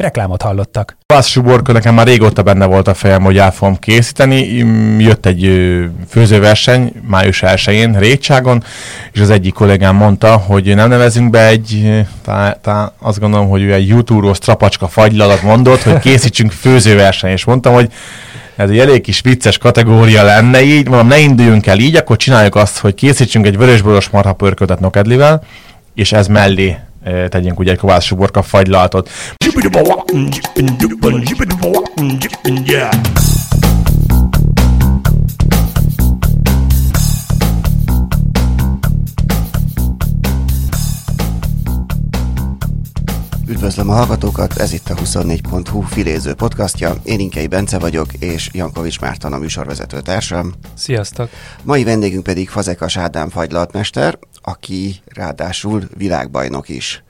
Reklámot hallottak. Pász Suborka nekem már régóta benne volt a fejem, hogy el fogom készíteni. Jött egy főzőverseny május 1-én Rétságon, és az egyik kollégám mondta, hogy nem nevezünk be egy, tá, tá, azt gondolom, hogy ő egy YouTube-ról strapacska fagylalat mondott, hogy készítsünk főzőverseny, és mondtam, hogy ez egy elég kis vicces kategória lenne így, mondom, ne induljunk el így, akkor csináljuk azt, hogy készítsünk egy vörösboros marha pörköltet nokedlivel, és ez mellé tegyünk ugye egy kovász uborka fagylaltot. Üdvözlöm a hallgatókat, ez itt a 24.hu filéző podcastja. Én Inkei Bence vagyok, és Jankovics Márton a műsorvezető társam. Sziasztok! Mai vendégünk pedig Fazekas Ádám fagylaltmester, aki ráadásul világbajnok is.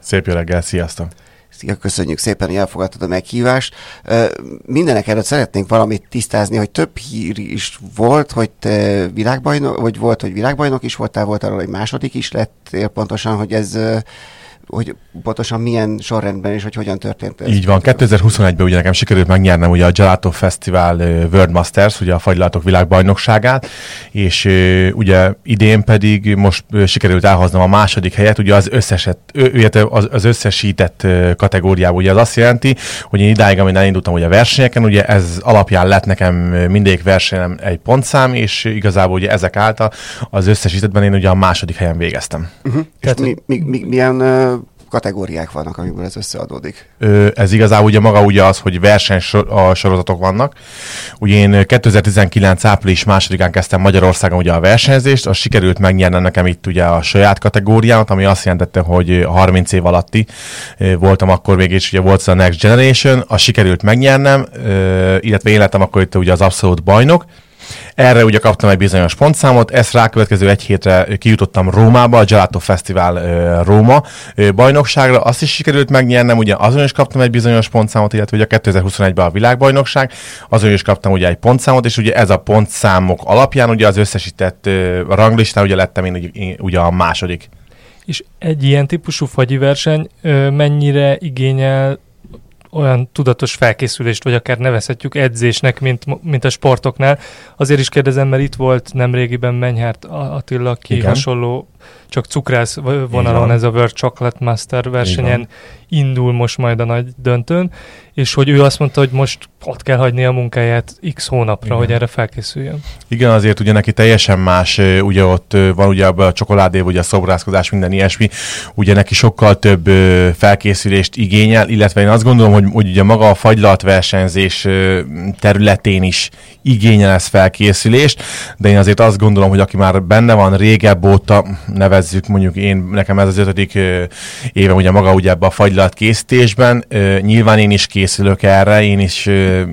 Szép jó reggel, sziasztok! Szia, köszönjük szépen, hogy elfogadtad a meghívást. Mindenek előtt szeretnénk valamit tisztázni, hogy több hír is volt, hogy te világbajnok, vagy volt, hogy világbajnok is voltál, volt arról, hogy második is lettél pontosan, hogy ez hogy pontosan milyen sorrendben és hogy hogyan történt ez. Így van, 2021-ben ugye nekem sikerült megnyernem ugye a Gelato Festival World Masters, ugye a fagylatok világbajnokságát, és ugye idén pedig most sikerült elhoznom a második helyet, ugye az, összeset, az, az összesített kategóriában, ugye az azt jelenti, hogy én idáig, amin elindultam ugye a versenyeken, ugye ez alapján lett nekem mindegyik versenyem egy pontszám, és igazából ugye ezek által az összesítettben én ugye a második helyen végeztem. Uh-huh. Tehát mi, mi, mi, milyen kategóriák vannak, amikből ez összeadódik? Ö, ez igazából ugye maga ugye az, hogy versenysorozatok vannak. Ugye én 2019 április másodikán kezdtem Magyarországon ugye a versenyzést, az sikerült megnyernem nekem itt ugye a saját kategóriámat, ami azt jelentette, hogy 30 év alatti voltam akkor még, és ugye volt a Next Generation, az sikerült megnyernem, illetve én lettem akkor itt ugye az abszolút bajnok, erre ugye kaptam egy bizonyos pontszámot, ezt rákövetkező egy hétre kijutottam Rómába, a Gelato Festival Róma bajnokságra, azt is sikerült megnyernem, ugye azon is kaptam egy bizonyos pontszámot, illetve ugye 2021-ben a világbajnokság, azon is kaptam ugye egy pontszámot, és ugye ez a pontszámok alapján ugye az összesített ranglistán ugye lettem én ugye a második. És egy ilyen típusú fagyi verseny mennyire igényel olyan tudatos felkészülést, vagy akár nevezhetjük edzésnek, mint, mint a sportoknál. Azért is kérdezem, mert itt volt nemrégiben Menyhárt Attila, aki Igen. hasonló csak cukrász vonalon ez a World Chocolate Master versenyen indul most majd a nagy döntőn, és hogy ő azt mondta, hogy most ott kell hagyni a munkáját x hónapra, Igen. hogy erre felkészüljön. Igen, azért ugye neki teljesen más, ugye ott van ugye a csokoládé, ugye a szobrászkodás, minden ilyesmi, ugye neki sokkal több felkészülést igényel, illetve én azt gondolom, hogy, hogy ugye maga a fagylalt versenyzés területén is igényel ez felkészülést, de én azért azt gondolom, hogy aki már benne van régebb óta, nevezzük mondjuk én, nekem ez az ötödik éve ugye maga ugye ebbe a fagylalt készítésben, nyilván én is készülök erre, én is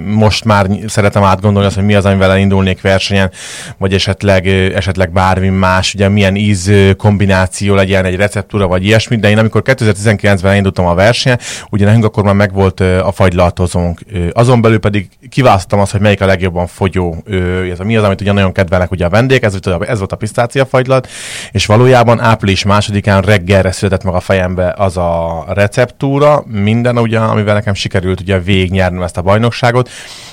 most már szeretem átgondolni azt, hogy mi az, amivel elindulnék versenyen, vagy esetleg, esetleg bármi más, ugye milyen íz kombináció legyen egy receptúra, vagy ilyesmi, de én amikor 2019-ben elindultam a versenyen, ugye nekünk akkor már megvolt a fagylaltozónk. Azon belül pedig kiválasztottam azt, hogy melyik a legjobban fogyó, ez a, mi az, amit ugye nagyon kedvelek ugye a vendég, ez, ez volt a pisztácia fagylat, és valójában április másodikán reggelre született meg a fejembe az a receptúra, minden ugye, amivel nekem sikerült ugye végignyernem ezt a bajnokságot.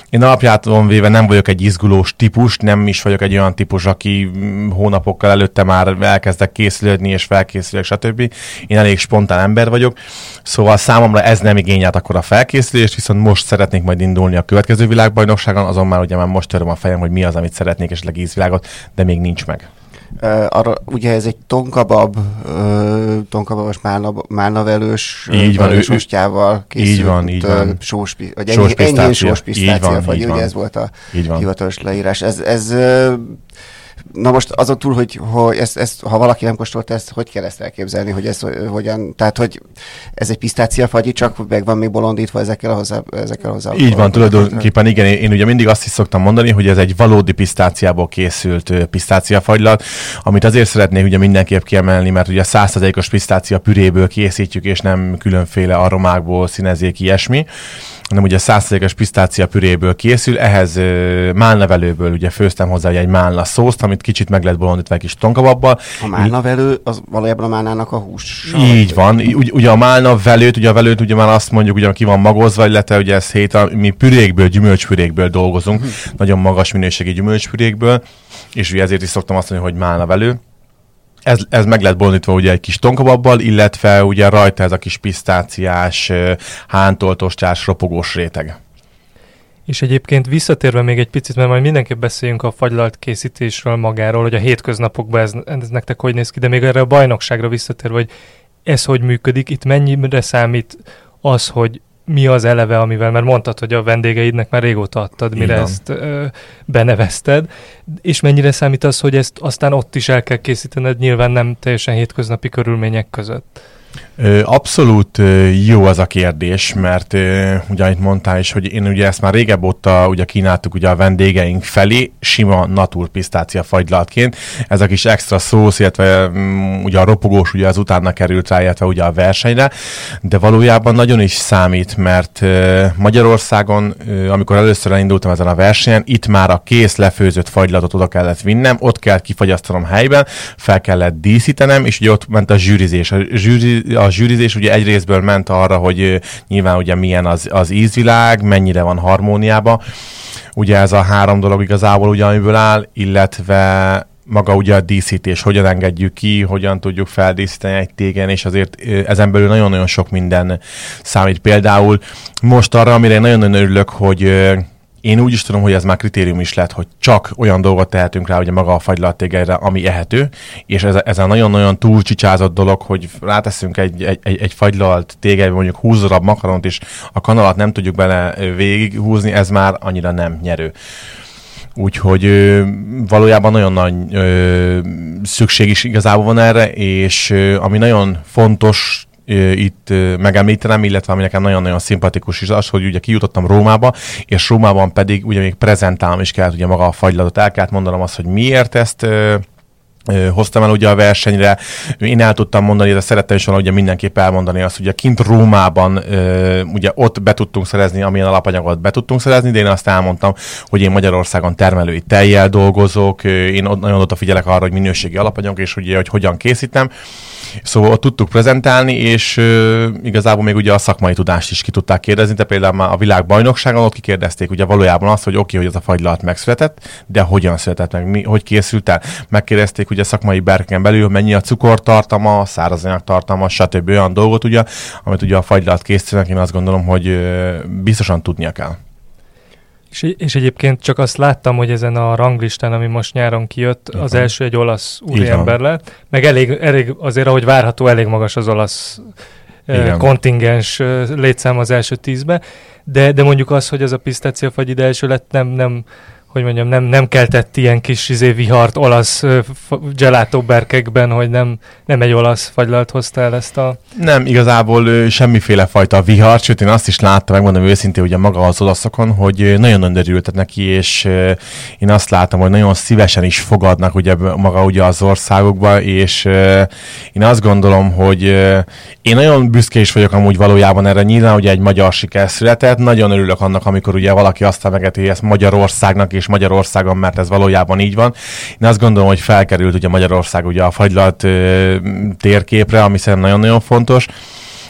Én alapjáton véve nem vagyok egy izgulós típus, nem is vagyok egy olyan típus, aki hónapokkal előtte már elkezdek készülődni és felkészülök, stb. Én elég spontán ember vagyok, szóval számomra ez nem igényelt akkor a felkészülést, viszont most szeretnék majd indulni a következő világbajnokságon, azon már ugye már most töröm a fejem, hogy mi az, amit szeretnék, és ízvilágot, de még nincs meg. Uh, arra, ugye ez egy tonkabab, uh, tonkababos málna, málnavelős így van, ő, ustjával készült így van, így van. sós, vagy sós pisztácia, vagy ugye ez volt a hivatalos leírás. Ez, ez uh, Na most azon túl, hogy, hogy ezt, ezt, ha valaki nem kóstolt ezt, hogy kell ezt elképzelni, hogy ez hogyan, tehát hogy ez egy pisztácia fagyi, csak meg van még bolondítva ezekkel a hozzá, ezekkel a hozzá. Így van, tulajdonképpen igen, én, én ugye mindig azt is szoktam mondani, hogy ez egy valódi pisztáciából készült pisztáciafagylat, amit azért szeretnék ugye mindenképp kiemelni, mert ugye 100%-os pisztácia püréből készítjük, és nem különféle aromákból, színezék, ilyesmi hanem ugye százszerékes pisztácia püréből készül, ehhez uh, málnevelőből ugye főztem hozzá egy málna szószt, amit kicsit meg lehet bolondítva egy kis tonkababbal. A málnavelő az valójában a málnának a hús. Így van. Ugy, ugye a málnavelőt, ugye a velőt ugye már azt mondjuk, ugye ki van magozva, illetve ugye ez hét, mi pürékből, gyümölcspürékből dolgozunk, hm. nagyon magas minőségi gyümölcspürékből, és ugye ezért is szoktam azt mondani, hogy málnavelő ez, ez meg lehet bolondítva ugye egy kis tonkababbal, illetve ugye rajta ez a kis pisztáciás, hántoltostárs, ropogós réteg. És egyébként visszatérve még egy picit, mert majd mindenképp beszéljünk a fagylalt készítésről magáról, hogy a hétköznapokban ez, ez nektek hogy néz ki, de még erre a bajnokságra visszatérve, hogy ez hogy működik, itt mennyire számít az, hogy mi az eleve, amivel, mert mondtad, hogy a vendégeidnek már régóta adtad, mire Igen. ezt ö, benevezted, és mennyire számít az, hogy ezt aztán ott is el kell készítened, nyilván nem teljesen hétköznapi körülmények között. Abszolút jó az a kérdés, mert ugye amit mondtál is, hogy én ugye ezt már régebb óta ugye kínáltuk ugye a vendégeink felé, sima natur pisztácia fagylatként. Ez a kis extra szósz, illetve um, ugye a ropogós ugye az utána került rá, illetve ugye a versenyre, de valójában nagyon is számít, mert Magyarországon, amikor először elindultam ezen a versenyen, itt már a kész lefőzött fagylatot oda kellett vinnem, ott kell kifagyasztanom helyben, fel kellett díszítenem, és ugye ott ment a zsűrizés. A zsűri, a zsűrizés ugye egy részből ment arra, hogy nyilván ugye milyen az, az ízvilág, mennyire van harmóniába. Ugye ez a három dolog igazából ugye, amiből áll, illetve maga ugye a díszítés, hogyan engedjük ki, hogyan tudjuk feldíszíteni egy tégen, és azért ezen belül nagyon-nagyon sok minden számít. Például most arra, amire nagyon-nagyon örülök, hogy én úgy is tudom, hogy ez már kritérium is lett, hogy csak olyan dolgot tehetünk rá, hogy maga a fagylaltégelyre, ami ehető, és ez, ez a nagyon-nagyon túlcsicsázott dolog, hogy ráteszünk egy, egy, egy, egy fagylalt tégelybe mondjuk 20 darab makaront, és a kanalat nem tudjuk bele végighúzni, ez már annyira nem nyerő. Úgyhogy ö, valójában nagyon nagy ö, szükség is igazából van erre, és ö, ami nagyon fontos itt megemlítenem, illetve ami nekem nagyon-nagyon szimpatikus is az, hogy ugye kijutottam Rómába, és Rómában pedig ugye még prezentálom is kellett ugye maga a fagylatot, el kellett mondanom azt, hogy miért ezt hoztam el ugye a versenyre. Én el tudtam mondani, de szerettem is volna ugye mindenképp elmondani azt, hogy kint Rómában ugye ott be tudtunk szerezni, amilyen alapanyagot be tudtunk szerezni, de én azt elmondtam, hogy én Magyarországon termelői tejjel dolgozok, én nagyon odafigyelek arra, hogy minőségi alapanyag, és ugye, hogy hogyan készítem. Szóval ott tudtuk prezentálni, és uh, igazából még ugye a szakmai tudást is ki tudták kérdezni, de például már a világbajnokságon ott kikérdezték ugye valójában azt, hogy oké, okay, hogy ez a fagylalt megszületett, de hogyan született meg, mi, hogy készült el. Megkérdezték ugye a szakmai berken belül, mennyi a cukortartama, szárazanyag tartalma, stb. olyan dolgot ugye, amit ugye a fagylalt készítenek, én azt gondolom, hogy uh, biztosan tudnia kell. És, és egyébként csak azt láttam, hogy ezen a ranglistán, ami most nyáron kijött, uh-huh. az első egy olasz úriember lett, meg elég, elég, azért, ahogy várható, elég magas az olasz Igen. kontingens létszám az első tízbe, de, de mondjuk az, hogy az a pisztáciafagy ide első lett, nem, nem hogy mondjam, nem, nem keltett ilyen kis izé, vihart olasz gelatóberkekben, hogy nem, nem egy olasz fagylalt hozta el ezt a... Nem, igazából semmiféle fajta vihar, sőt én azt is láttam, megmondom őszintén, ugye maga az olaszokon, hogy nagyon-nagyon örültek neki, és én azt látom, hogy nagyon szívesen is fogadnak ugye maga ugye az országokba, és én azt gondolom, hogy én nagyon büszke is vagyok amúgy valójában erre, nyilván ugye egy magyar siker született, nagyon örülök annak, amikor ugye valaki azt emegeti, hogy ezt Magyarországnak és Magyarországon, mert ez valójában így van. Én azt gondolom, hogy felkerült ugye Magyarország ugye a fagylalt ö, térképre, ami szerintem nagyon-nagyon fontos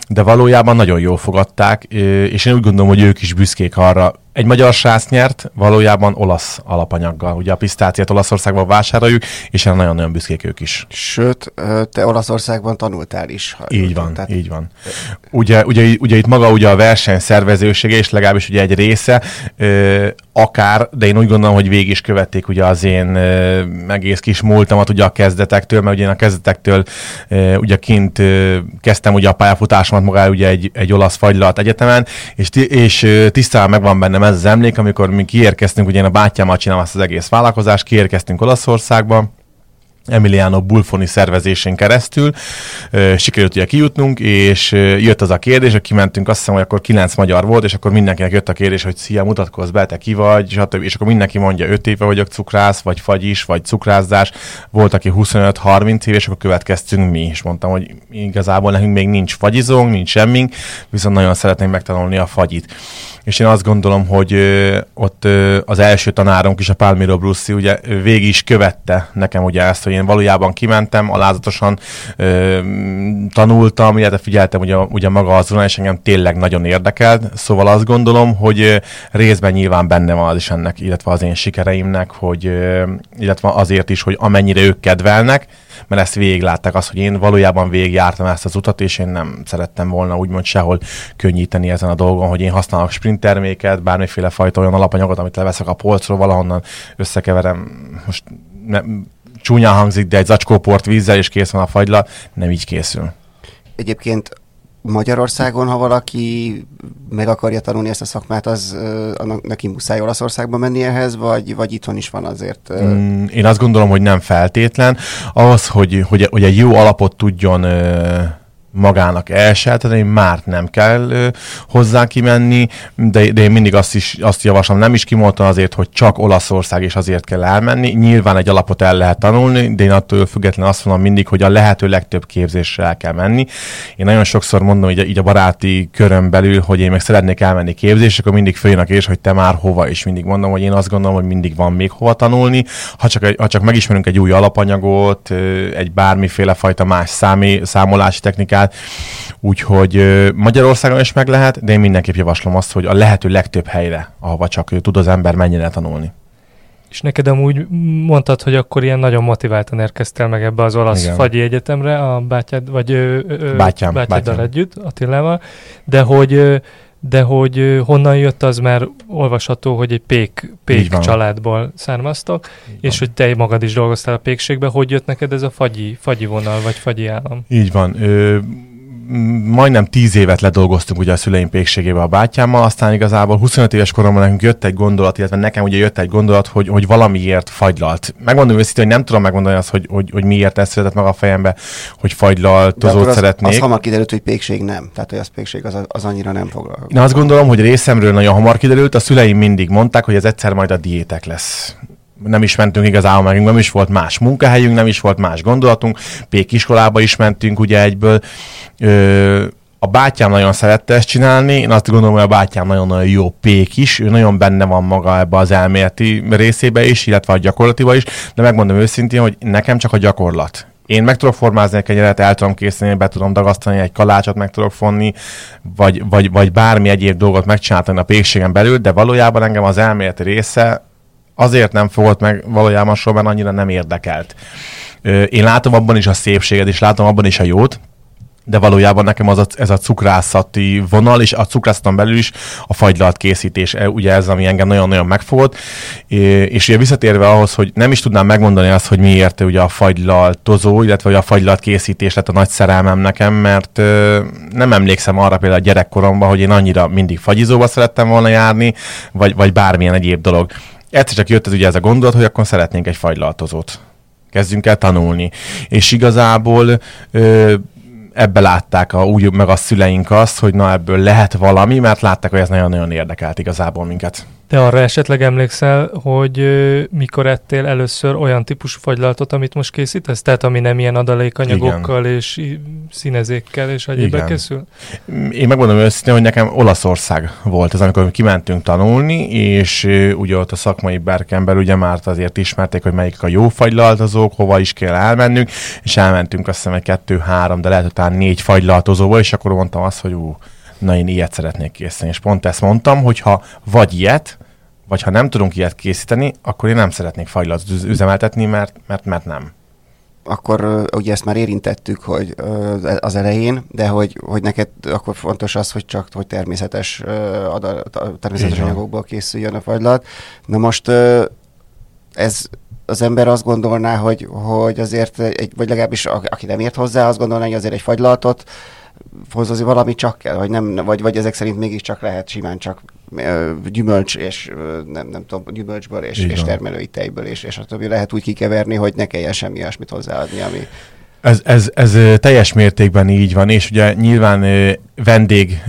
de valójában nagyon jól fogadták, és én úgy gondolom, hogy ők is büszkék arra, egy magyar sász nyert, valójában olasz alapanyaggal. Ugye a pisztáciát Olaszországban vásároljuk, és erre nagyon-nagyon büszkék ők is. Sőt, te Olaszországban tanultál is. Így van, tehát... így van. Ugye, ugye, ugye itt maga ugye a verseny szervezősége, és legalábbis ugye egy része, ö, akár, de én úgy gondolom, hogy végig is követték ugye az én ö, egész kis múltamat ugye a kezdetektől, mert ugye én a kezdetektől ö, ugye kint ö, kezdtem ugye a pályafutásomat maga ugye egy, egy olasz fagylalt egyetemen, és, és tisztán megvan bennem bennem ez az emlék, amikor mi kiérkeztünk, ugye én a bátyámmal csinálom ezt az egész vállalkozást, kiérkeztünk Olaszországba, Emiliano Bulfoni szervezésén keresztül sikerült ugye kijutnunk, és jött az a kérdés, hogy kimentünk, azt hiszem, hogy akkor kilenc magyar volt, és akkor mindenkinek jött a kérdés, hogy szia, mutatkozz be, te ki vagy, stb. És akkor mindenki mondja, 5 éve vagyok cukrász, vagy fagyis, vagy cukrászás. Volt, aki 25-30 év, és akkor következtünk mi is. Mondtam, hogy igazából nekünk még nincs fagyizónk, nincs semmink, viszont nagyon szeretnénk megtanulni a fagyit és én azt gondolom, hogy ott az első tanárunk is, a Palmiro Brussi, ugye végig is követte nekem ugye ezt, hogy én valójában kimentem, alázatosan ö, tanultam, illetve figyeltem ugye, ugye maga az és engem tényleg nagyon érdekelt, szóval azt gondolom, hogy részben nyilván benne van az is ennek, illetve az én sikereimnek, hogy illetve azért is, hogy amennyire ők kedvelnek, mert ezt végiglátták, azt, hogy én valójában végigjártam ezt az utat, és én nem szerettem volna úgymond sehol könnyíteni ezen a dolgon, hogy én használok sprint terméket, bármiféle fajta olyan alapanyagot, amit leveszek a polcról, valahonnan összekeverem, most nem, csúnyán hangzik, de egy zacskó port vízzel, és kész van a fagyla, nem így készül. Egyébként Magyarországon, ha valaki meg akarja tanulni ezt a szakmát, az uh, neki muszáj Olaszországba menni ehhez, vagy, vagy itthon is van azért? Uh... Mm, én azt gondolom, hogy nem feltétlen. Ahhoz, hogy, hogy, hogy egy jó alapot tudjon uh, magának elselteni, már nem kell ö, hozzá kimenni, de, de én mindig azt is azt javaslom, nem is kimondtam azért, hogy csak Olaszország és azért kell elmenni. Nyilván egy alapot el lehet tanulni, de én attól függetlenül azt mondom mindig, hogy a lehető legtöbb képzésre el kell menni. Én nagyon sokszor mondom így, így a baráti körön belül, hogy én meg szeretnék elmenni képzésre, akkor mindig följönnek és hogy te már hova, és mindig mondom, hogy én azt gondolom, hogy mindig van még hova tanulni. Ha csak, ha csak megismerünk egy új alapanyagot, egy bármiféle fajta más számé, számolási technikát, el. Úgyhogy Magyarországon is meg lehet, de én mindenképp javaslom azt, hogy a lehető legtöbb helyre, ahova csak tud az ember mennyire tanulni. És neked amúgy mondtad, hogy akkor ilyen nagyon motiváltan érkeztél meg ebbe az olasz Igen. fagyi egyetemre, a bátyád, vagy ö, ö, bátyám, bátyáddal bátyám. együtt, Attilával, de hogy de hogy honnan jött, az már olvasható, hogy egy pék, pék családból származtok, Így és van. hogy te magad is dolgoztál a pékségbe. Hogy jött neked ez a fagyi, fagyi vonal, vagy fagyi állam? Így van. Ö, majdnem 10 évet ledolgoztunk ugye a szüleim pékségébe a bátyámmal, aztán igazából 25 éves koromban nekünk jött egy gondolat, illetve nekem ugye jött egy gondolat, hogy, hogy valamiért fagylalt. Megmondom őszintén, hogy nem tudom megmondani azt, hogy, hogy, hogy miért ez született meg a fejembe, hogy fagylaltozót az, szeretnék. Az hamar kiderült, hogy pékség nem. Tehát, hogy az pékség az, az annyira nem foglalkozik. Én azt gondolom, hogy részemről nagyon hamar kiderült, a szüleim mindig mondták, hogy ez egyszer majd a diétek lesz nem is mentünk igazából, meg nem is volt más munkahelyünk, nem is volt más gondolatunk, Pék iskolába is mentünk ugye egyből. Ö, a bátyám nagyon szerette ezt csinálni, én azt gondolom, hogy a bátyám nagyon-nagyon jó pék is, ő nagyon benne van maga ebbe az elméleti részébe is, illetve a gyakorlatiba is, de megmondom őszintén, hogy nekem csak a gyakorlat. Én meg tudok formázni egy kenyeret, el tudom készíteni, be tudom dagasztani, egy kalácsot meg tudok fonni, vagy, vagy, vagy bármi egyéb dolgot megcsinálni a pékségen belül, de valójában engem az elméleti része azért nem fogott meg valójában soha, mert annyira nem érdekelt. Én látom abban is a szépséget, és látom abban is a jót, de valójában nekem az a, ez a cukrászati vonal, és a cukrászaton belül is a fagylalt készítés, e, ugye ez, ami engem nagyon-nagyon megfogott, és ugye visszatérve ahhoz, hogy nem is tudnám megmondani azt, hogy miért ugye a fagylaltozó, illetve a fagylalt készítés lett a nagy szerelmem nekem, mert nem emlékszem arra például a gyerekkoromban, hogy én annyira mindig fagyizóba szerettem volna járni, vagy, vagy bármilyen egyéb dolog egyszer csak jött ez ugye ez a gondolat, hogy akkor szeretnénk egy fagylaltozót. Kezdjünk el tanulni. És igazából ö, ebbe látták a, úgy meg a szüleink azt, hogy na ebből lehet valami, mert látták, hogy ez nagyon-nagyon érdekelt igazából minket. Te arra esetleg emlékszel, hogy ö, mikor ettél először olyan típusú fagylaltot, amit most készítesz? Tehát ami nem ilyen adalékanyagokkal Igen. és színezékkel és egyébben készül? Én megmondom őszintén, hogy nekem Olaszország volt ez, amikor kimentünk tanulni, és ö, ugye ott a szakmai berken belül ugye már azért ismerték, hogy melyik a jó fagylaltozók, hova is kell elmennünk, és elmentünk azt hiszem egy kettő-három, de lehet, hogy talán négy fagylaltozóba, és akkor mondtam azt, hogy ú, na én ilyet szeretnék készíteni. És pont ezt mondtam, hogy ha vagy ilyet, vagy ha nem tudunk ilyet készíteni, akkor én nem szeretnék fajlat üzemeltetni, mert, mert, mert nem. Akkor ugye ezt már érintettük, hogy az elején, de hogy, hogy neked akkor fontos az, hogy csak hogy természetes, természetes anyagokból készüljön a fagylat. Na most ez az ember azt gondolná, hogy, hogy azért, egy, vagy legalábbis aki nem ért hozzá, azt gondolná, hogy azért egy fagylaltot hozzázni valami csak kell, vagy, nem, vagy, vagy ezek szerint mégiscsak lehet simán csak gyümölcs és nem, nem tudom, gyümölcsből és, és termelői tejből és, és a többi. Lehet úgy kikeverni, hogy ne kelljen semmi olyasmit hozzáadni, ami, ez, ez, ez teljes mértékben így van, és ugye nyilván vendég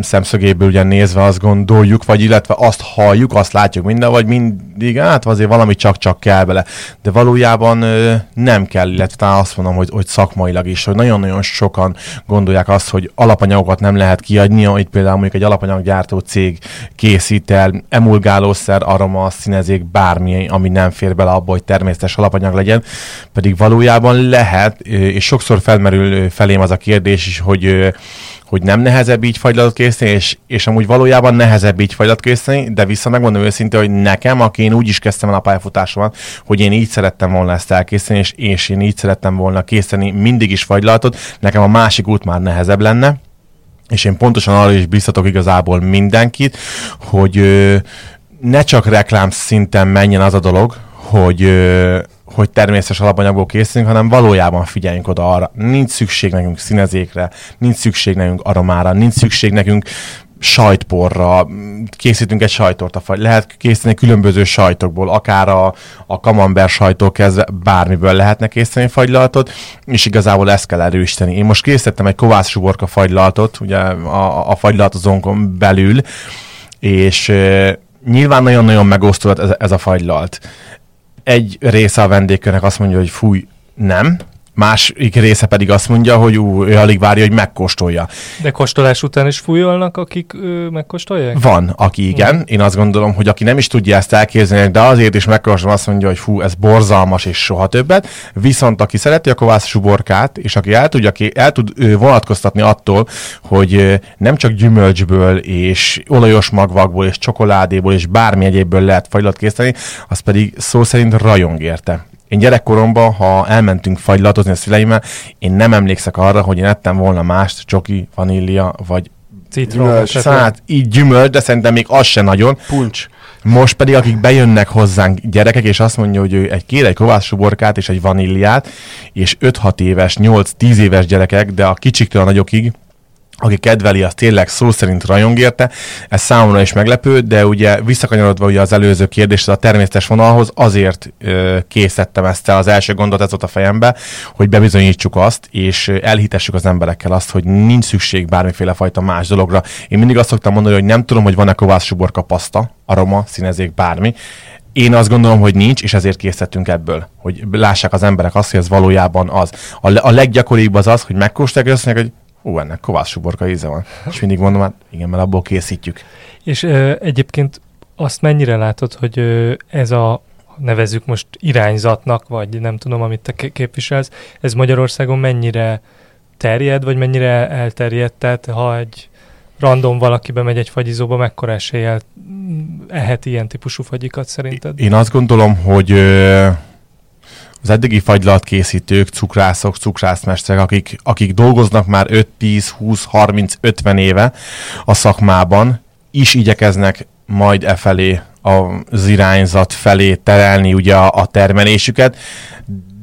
szemszögéből ugye nézve azt gondoljuk, vagy illetve azt halljuk, azt látjuk minden, vagy mindig, hát azért valami csak-csak kell bele. De valójában nem kell, illetve talán azt mondom, hogy, hogy szakmailag is, hogy nagyon-nagyon sokan gondolják azt, hogy alapanyagokat nem lehet kiadni, itt például mondjuk egy alapanyaggyártó cég készít el emulgálószer, aroma, színezék, bármi, ami nem fér bele abba, hogy természetes alapanyag legyen, pedig valójában lehet, és sokszor felmerül felém az a kérdés is, hogy hogy nem nehezebb így fagylatot készíteni, és, és amúgy valójában nehezebb így fagylatot készíteni, de vissza megmondom őszintén, hogy nekem, aki én úgy is kezdtem el a pályafutásomat, hogy én így szerettem volna ezt elkészíteni, és, és én így szerettem volna készíteni mindig is fagylatot, nekem a másik út már nehezebb lenne, és én pontosan arra is biztatok igazából mindenkit, hogy ö, ne csak reklám szinten menjen az a dolog, hogy ö, hogy természetes alapanyagból készülünk, hanem valójában figyeljünk oda arra. Nincs szükség nekünk színezékre, nincs szükség nekünk aromára, nincs szükség nekünk sajtporra, készítünk egy sajtort, vagy lehet készíteni különböző sajtokból, akár a, a kamember sajtól kezdve bármiből lehetne készíteni fagylaltot, és igazából ezt kell erősíteni. Én most készítettem egy kovász suborka fagylaltot, ugye a, a fagylaltozónkon belül, és e, nyilván nagyon-nagyon megosztott ez, ez a fagylalt egy része a vendégkörnek azt mondja, hogy fúj, nem, másik része pedig azt mondja, hogy ú, ő alig várja, hogy megkóstolja. De kóstolás után is fújolnak, akik ö, megkóstolják? Van, aki igen. Mm. Én azt gondolom, hogy aki nem is tudja ezt elképzelni, de azért is megkóstolja, azt mondja, hogy fú, ez borzalmas és soha többet. Viszont aki szereti a kovász suborkát, és aki el, tudja, aki el tud ö, vonatkoztatni attól, hogy ö, nem csak gyümölcsből és olajos magvakból és csokoládéból és bármi egyébből lehet fagylat készíteni, az pedig szó szerint rajong érte. Én gyerekkoromban, ha elmentünk fagylatozni a szüleimmel, én nem emlékszek arra, hogy én ettem volna mást, csoki, vanília, vagy Citrom. Hát így gyümölcs, de szerintem még az se nagyon. Puncs. Most pedig, akik bejönnek hozzánk gyerekek, és azt mondja, hogy ő egy kér egy kovász és egy vaníliát, és 5-6 éves, 8-10 éves gyerekek, de a kicsiktől a nagyokig, aki kedveli, az tényleg szó szerint rajong érte. Ez számomra is meglepő, de ugye visszakanyarodva ugye az előző kérdésre a természetes vonalhoz, azért ö, készítettem ezt el, az első gondot ez ott a fejembe, hogy bebizonyítsuk azt, és elhitessük az emberekkel azt, hogy nincs szükség bármiféle fajta más dologra. Én mindig azt szoktam mondani, hogy nem tudom, hogy van-e kovász suborka paszta, aroma, színezék, bármi. Én azt gondolom, hogy nincs, és ezért készítettünk ebből, hogy lássák az emberek azt, hogy ez valójában az. A, a leggyakoribb az az, hogy megkóstolják, és azt mondják, hogy Ú, ennek kovász suborka íze van. És mindig mondom, hát igen, mert abból készítjük. És ö, egyébként azt mennyire látod, hogy ö, ez a nevezük most irányzatnak, vagy nem tudom, amit te képviselsz, ez Magyarországon mennyire terjed, vagy mennyire elterjedt? Tehát ha egy random valaki bemegy egy fagyizóba, mekkora eséllyel ehet ilyen típusú fagyikat szerinted? Én azt gondolom, hogy ö, az eddigi fagylalt készítők, cukrászok, cukrászmesterek, akik, akik dolgoznak már 5, 10, 20, 30, 50 éve a szakmában, is igyekeznek majd e felé az irányzat felé terelni ugye a termelésüket,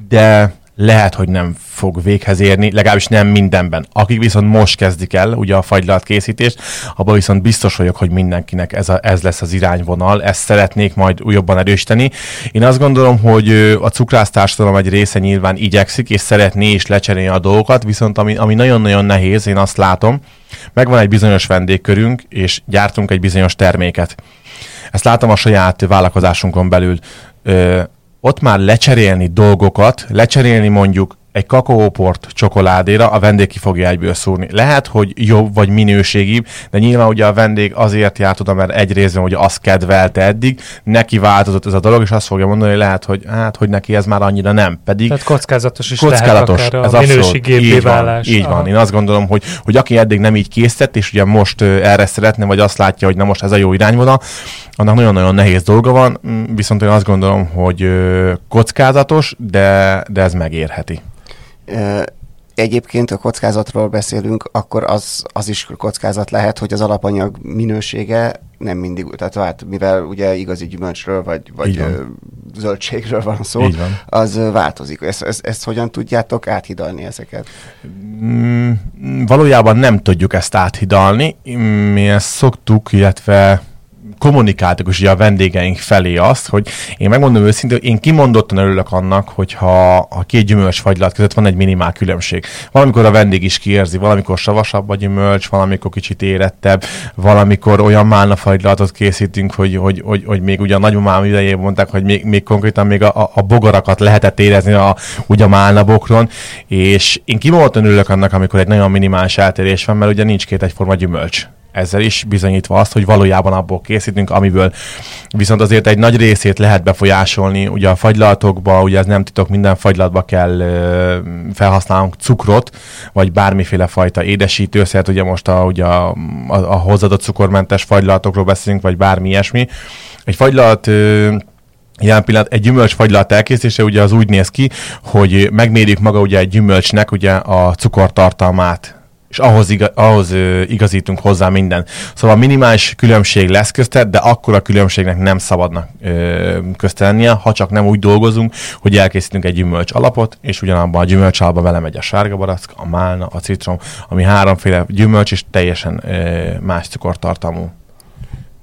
de lehet, hogy nem fog véghez érni, legalábbis nem mindenben. Akik viszont most kezdik el ugye a fagylalt készítést, abban viszont biztos vagyok, hogy mindenkinek ez, a, ez lesz az irányvonal, ezt szeretnék majd jobban erősíteni. Én azt gondolom, hogy a cukrásztársadalom egy része nyilván igyekszik, és szeretné is lecserélni a dolgokat, viszont ami, ami nagyon-nagyon nehéz, én azt látom, megvan egy bizonyos vendégkörünk, és gyártunk egy bizonyos terméket. Ezt látom a saját vállalkozásunkon belül ott már lecserélni dolgokat, lecserélni mondjuk egy kakaóport csokoládéra a vendég ki fogja egyből szúrni. Lehet, hogy jobb vagy minőségibb, de nyilván ugye a vendég azért járt oda, mert egy részben ugye azt kedvelte eddig, neki változott ez a dolog, és azt fogja mondani, hogy lehet, hogy hát, hogy neki ez már annyira nem. Pedig Tehát kockázatos is kockázatos, lehet ez a minőségé válás. Így van. Én azt gondolom, hogy, hogy aki eddig nem így készített, és ugye most erre szeretne, vagy azt látja, hogy na most ez a jó irányvonal, annak nagyon-nagyon nehéz dolga van, viszont én azt gondolom, hogy kockázatos, de, de ez megérheti egyébként a kockázatról beszélünk, akkor az, az is kockázat lehet, hogy az alapanyag minősége nem mindig, tehát hát, mivel ugye igazi gyümölcsről vagy, vagy zöldségről van szó, van. az változik. Ezt, ezt, ezt hogyan tudjátok áthidalni ezeket? Mm, valójában nem tudjuk ezt áthidalni. Mi ezt szoktuk, illetve kommunikáltuk is ugye a vendégeink felé azt, hogy én megmondom őszintén, én kimondottan örülök annak, hogyha a két gyümölcs fagylat között van egy minimál különbség. Valamikor a vendég is kiérzi, valamikor savasabb a gyümölcs, valamikor kicsit érettebb, valamikor olyan málna fagylatot készítünk, hogy, hogy, hogy, hogy még ugye a nagymamám idején mondták, hogy még, még konkrétan még a, a bogarakat lehetett érezni a, ugye a málna bokron, és én kimondottan örülök annak, amikor egy nagyon minimális eltérés van, mert ugye nincs két egyforma gyümölcs ezzel is bizonyítva azt, hogy valójában abból készítünk, amiből viszont azért egy nagy részét lehet befolyásolni. Ugye a fagylaltokba, ugye ez nem titok, minden fagylatba kell felhasználnunk cukrot, vagy bármiféle fajta édesítőszert, ugye most a, ugye a, a, a hozzáadott cukormentes fagylaltokról beszélünk, vagy bármi ilyesmi. Egy fagylalt Jelen pillanat egy gyümölcs fagylalt elkészítése ugye az úgy néz ki, hogy megmérjük maga ugye egy gyümölcsnek ugye a cukortartalmát, és ahhoz, iga, ahhoz ö, igazítunk hozzá minden. Szóval minimális különbség lesz köztet, de akkor a különbségnek nem szabadna ö, ha csak nem úgy dolgozunk, hogy elkészítünk egy gyümölcs alapot, és ugyanabban a gyümölcs alapban belemegy a sárga barack, a málna, a citrom, ami háromféle gyümölcs, és teljesen ö, más cukortartalmú.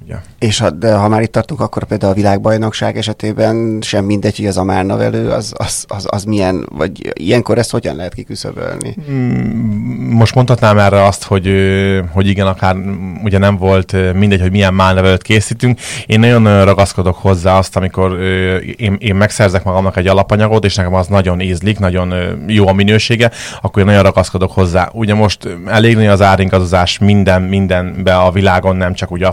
Ja. És ha, de ha már itt tartunk, akkor például a világbajnokság esetében sem mindegy, hogy az a márnavelő, az, az, az, az milyen, vagy ilyenkor ezt hogyan lehet kiküszöbölni? Most mondhatnám erre azt, hogy, hogy igen, akár ugye nem volt mindegy, hogy milyen málnevelőt készítünk. Én nagyon ragaszkodok hozzá azt, amikor én, én megszerzek magamnak egy alapanyagot, és nekem az nagyon ízlik, nagyon jó a minősége, akkor én nagyon ragaszkodok hozzá. Ugye most elég nagy az árinkazozás minden, mindenbe a világon, nem csak ugye a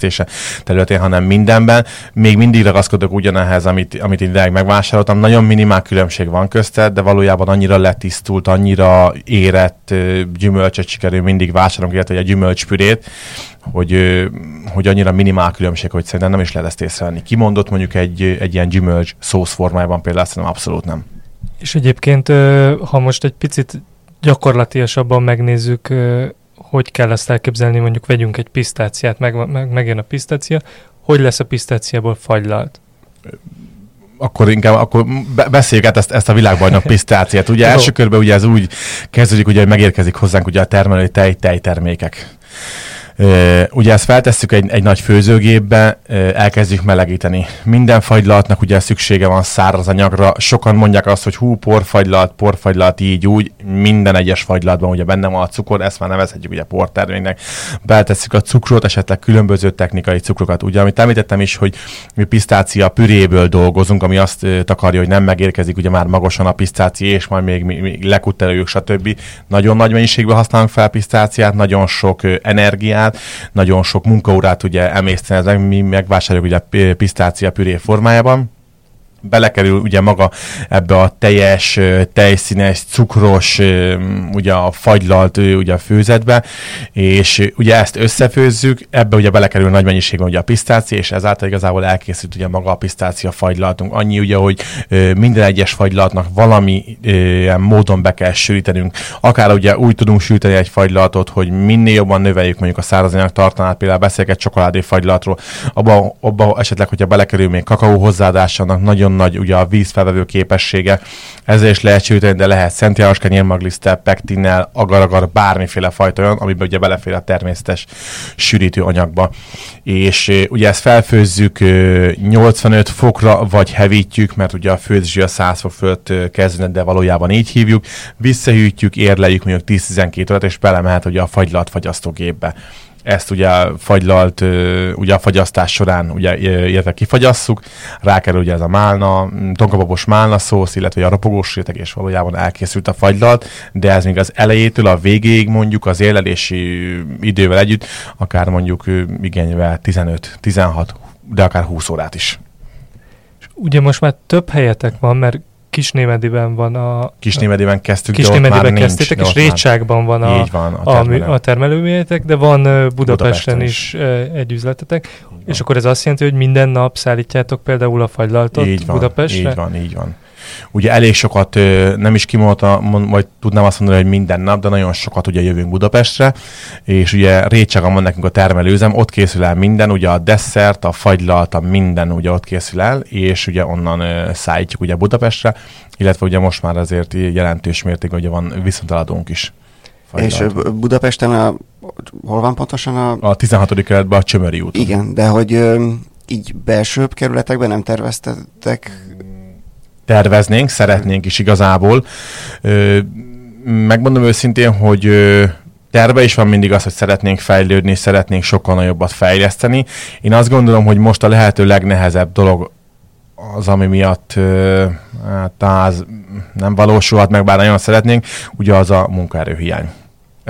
fagylatkészítése területén, hanem mindenben. Még mindig ragaszkodok ugyanehhez, amit, amit ideig megvásároltam. Nagyon minimál különbség van köztet, de valójában annyira letisztult, annyira érett gyümölcsöt sikerül mindig vásárolunk, illetve egy gyümölcspürét, hogy, hogy annyira minimál különbség, hogy szerintem nem is lehet ezt észrevenni. Kimondott mondjuk egy, egy ilyen gyümölcs szósz formájában például szerintem abszolút nem. És egyébként, ha most egy picit gyakorlatilasabban megnézzük, hogy kell ezt elképzelni, mondjuk vegyünk egy pisztáciát, meg, meg, megjön a pisztácia, hogy lesz a pisztáciából fagylalt? akkor inkább akkor beszéljük át ezt, ezt a világbajnok pisztáciát. Ugye első körben ugye ez úgy kezdődik, ugye, hogy megérkezik hozzánk ugye a termelői tej, tejtermékek. Ugye ezt feltesszük egy, egy nagy főzőgépbe, elkezdjük melegíteni. Minden fagylaltnak ugye szüksége van száraz anyagra. Sokan mondják azt, hogy hú, porfagylalt, porfagylalt így úgy. Minden egyes fagylaltban ugye benne van a cukor, ezt már nevezhetjük ugye porterménynek. Beletesszük a cukrot, esetleg különböző technikai cukrokat. Ugye, amit említettem is, hogy mi pisztácia püréből dolgozunk, ami azt takarja, hogy nem megérkezik ugye már magasan a pisztácia, és majd még, még, még lekutterőjük, stb. Nagyon nagy mennyiségben használunk fel pisztáciát, nagyon sok energiát, munkáját, nagyon sok munkaórát ugye emészteni, mi megvásároljuk ugye pisztácia püré formájában, belekerül ugye maga ebbe a teljes, tejszínes, cukros, ugye a fagylalt ugye a főzetbe, és ugye ezt összefőzzük, ebbe ugye belekerül nagy mennyiségben ugye a pisztácia, és ezáltal igazából elkészült ugye maga a pisztácia fagylaltunk. Annyi ugye, hogy minden egyes fagylaltnak valami módon be kell sűrítenünk. Akár ugye úgy tudunk sűríteni egy fagylaltot, hogy minél jobban növeljük mondjuk a szárazanyag tartalmát, például beszélek egy csokoládé fagylaltról, abba, abba esetleg, hogyha belekerül még kakaó hozzáadásának nagyon nagyon nagy ugye a vízfelvevő képessége, ezzel is lehet sűríteni, de lehet Szent János kenyérmaglisztel, pektinnel, agar-agar, bármiféle fajta olyan, amiben ugye belefér a természetes sűrítő anyagba. És ugye ezt felfőzzük 85 fokra, vagy hevítjük, mert ugye a főzés a 100 fok fölött kezdődne, de valójában így hívjuk, visszahűtjük, érleljük mondjuk 10-12 órát, és belemehet ugye a fagylat fagyasztógépbe ezt ugye fagylalt, ugye a fagyasztás során ugye, illetve kifagyasszuk, rákerül ugye ez a málna, tonkababos málna szósz, illetve a ropogós réteg, és valójában elkészült a fagylalt, de ez még az elejétől a végéig mondjuk az élelési idővel együtt, akár mondjuk igényvel 15, 16, de akár 20 órát is. Ugye most már több helyetek van, mert Kisnémediben van a... Kisnémediben kezdtük, Kisnémediben kezdtétek, és Récságban van a, van a, termelő. a, a termelőművetek, de van Budapesten, Budapesten is, egy üzletetek. És akkor ez azt jelenti, hogy minden nap szállítjátok például a fagylaltot így van, Budapestre? Így van, így van. Ugye elég sokat, nem is kimondta, vagy tudnám azt mondani, hogy minden nap, de nagyon sokat ugye jövünk Budapestre, és ugye Récsagan van nekünk a termelőzem, ott készül el minden, ugye a desszert, a fagylalt, a minden ugye ott készül el, és ugye onnan szállítjuk ugye Budapestre, illetve ugye most már azért jelentős mértékben ugye van viszonteladónk is. Fagylalt. És Budapesten a, hol van pontosan a... A 16. kerületben a Csömöri út. Igen, de hogy így belsőbb kerületekben nem terveztetek? Terveznénk, szeretnénk is igazából. megmondom őszintén, hogy terve is van mindig az, hogy szeretnénk fejlődni, szeretnénk sokkal nagyobbat fejleszteni. Én azt gondolom, hogy most a lehető legnehezebb dolog az, ami miatt hát az nem valósulhat meg, bár nagyon szeretnénk, ugye az a munkaerőhiány.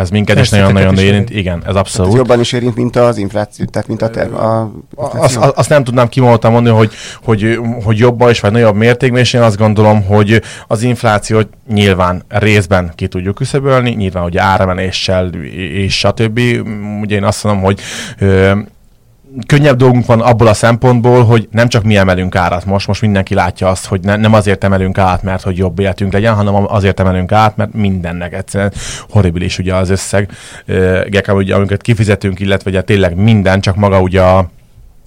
Ez minket is nagyon-nagyon érint. Igen, ez abszolút. Ez jobban is érint, mint az infláció, tehát mint a, terv, a azt, azt nem tudnám kimondani mondani, hogy, hogy, hogy jobban is, vagy nagyobb mértékben, és én azt gondolom, hogy az inflációt nyilván részben ki tudjuk küszöbölni, nyilván hogy áremeléssel és stb. Ugye én azt mondom, hogy könnyebb dolgunk van abból a szempontból, hogy nem csak mi emelünk árat most, most mindenki látja azt, hogy ne, nem azért emelünk át, mert hogy jobb életünk legyen, hanem azért emelünk át, mert mindennek egyszerűen horribilis ugye az összeg, ugye, amiket kifizetünk, illetve ugye tényleg minden, csak maga ugye a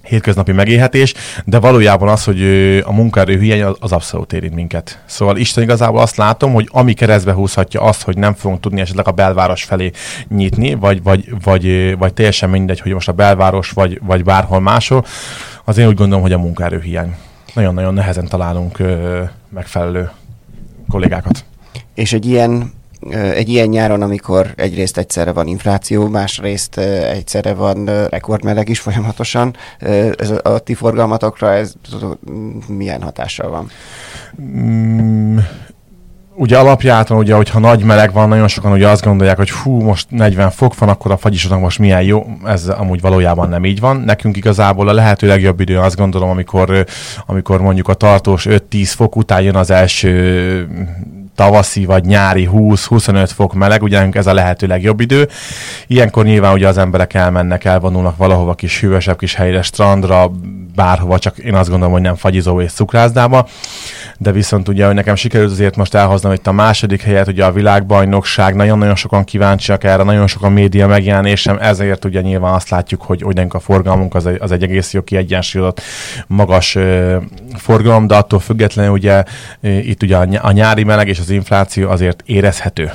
hétköznapi megélhetés, de valójában az, hogy a munkaerő hiány az abszolút érint minket. Szóval Isten igazából azt látom, hogy ami keresztbe húzhatja azt, hogy nem fogunk tudni esetleg a belváros felé nyitni, vagy, vagy, vagy, vagy teljesen mindegy, hogy most a belváros, vagy, vagy bárhol máshol, az én úgy gondolom, hogy a munkaerő hiány. Nagyon-nagyon nehezen találunk megfelelő kollégákat. És egy ilyen egy ilyen nyáron, amikor egyrészt egyszerre van infláció, másrészt egyszerre van rekordmeleg is folyamatosan, ez a ti forgalmatokra ez milyen hatással van? Mm, ugye alapjáton, ugye, hogyha nagy meleg van, nagyon sokan ugye azt gondolják, hogy hú, most 40 fok van, akkor a fagyisodnak most milyen jó. Ez amúgy valójában nem így van. Nekünk igazából a lehető legjobb idő azt gondolom, amikor, amikor mondjuk a tartós 5-10 fok után jön az első tavaszi vagy nyári 20-25 fok meleg, ugye ez a lehető legjobb idő. Ilyenkor nyilván ugye az emberek elmennek, elvonulnak valahova kis hűvösebb kis helyre, strandra, bárhova, csak én azt gondolom, hogy nem fagyizó és cukrászdába. De viszont ugye, hogy nekem sikerült azért most elhoznom itt a második helyet, ugye a világbajnokság, nagyon-nagyon sokan kíváncsiak erre, nagyon sokan média megjelenésem, ezért ugye nyilván azt látjuk, hogy, hogy a forgalmunk az egy, az egy egész jó kiegyensúlyozott magas ö, forgalom, de attól függetlenül ugye itt ugye a nyári meleg és az infláció azért érezhető.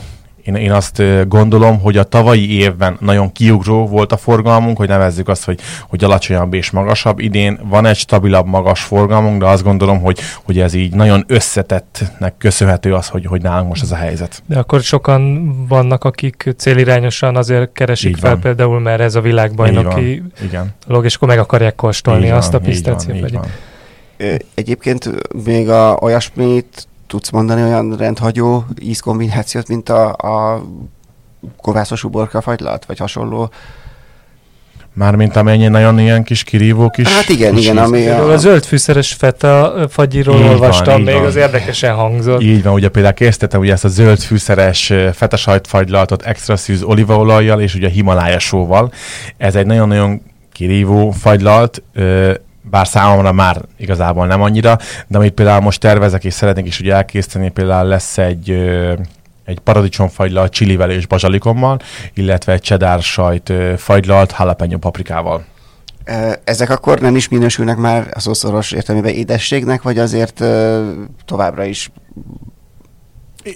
Én, én azt gondolom, hogy a tavalyi évben nagyon kiugró volt a forgalmunk, hogy nevezzük azt, hogy, hogy alacsonyabb és magasabb. Idén van egy stabilabb, magas forgalmunk, de azt gondolom, hogy, hogy ez így nagyon összetettnek köszönhető az, hogy, hogy nálunk most ez a helyzet. De akkor sokan vannak, akik célirányosan azért keresik így fel van. például, mert ez a világbajnoki Igen. dolog, és akkor meg akarják kóstolni így azt van, a pisztációt. Egyébként még a, olyasmit tudsz mondani olyan rendhagyó ízkombinációt, mint a, a kovászos uborka fagylalt, vagy hasonló? Mármint amennyi nagyon ilyen kis kirívó kis... Hát igen, kis igen, ami a... a zöld fűszeres feta fagyiról így olvastam, van, még van. az érdekesen hangzott. Így van, ugye például készítettem ugye ezt a zöld fűszeres feta sajtfagylaltot extra szűz olívaolajjal és ugye himalája sóval. Ez egy nagyon-nagyon kirívó fagylalt, bár számomra már igazából nem annyira, de amit például most tervezek és szeretnék is ugye elkészíteni, például lesz egy egy paradicsomfagylalt csilivel és bazsalikommal, illetve egy cheddar sajt fagylalt jalapeno paprikával. Ezek akkor nem is minősülnek már a szószoros értelmében édességnek, vagy azért továbbra is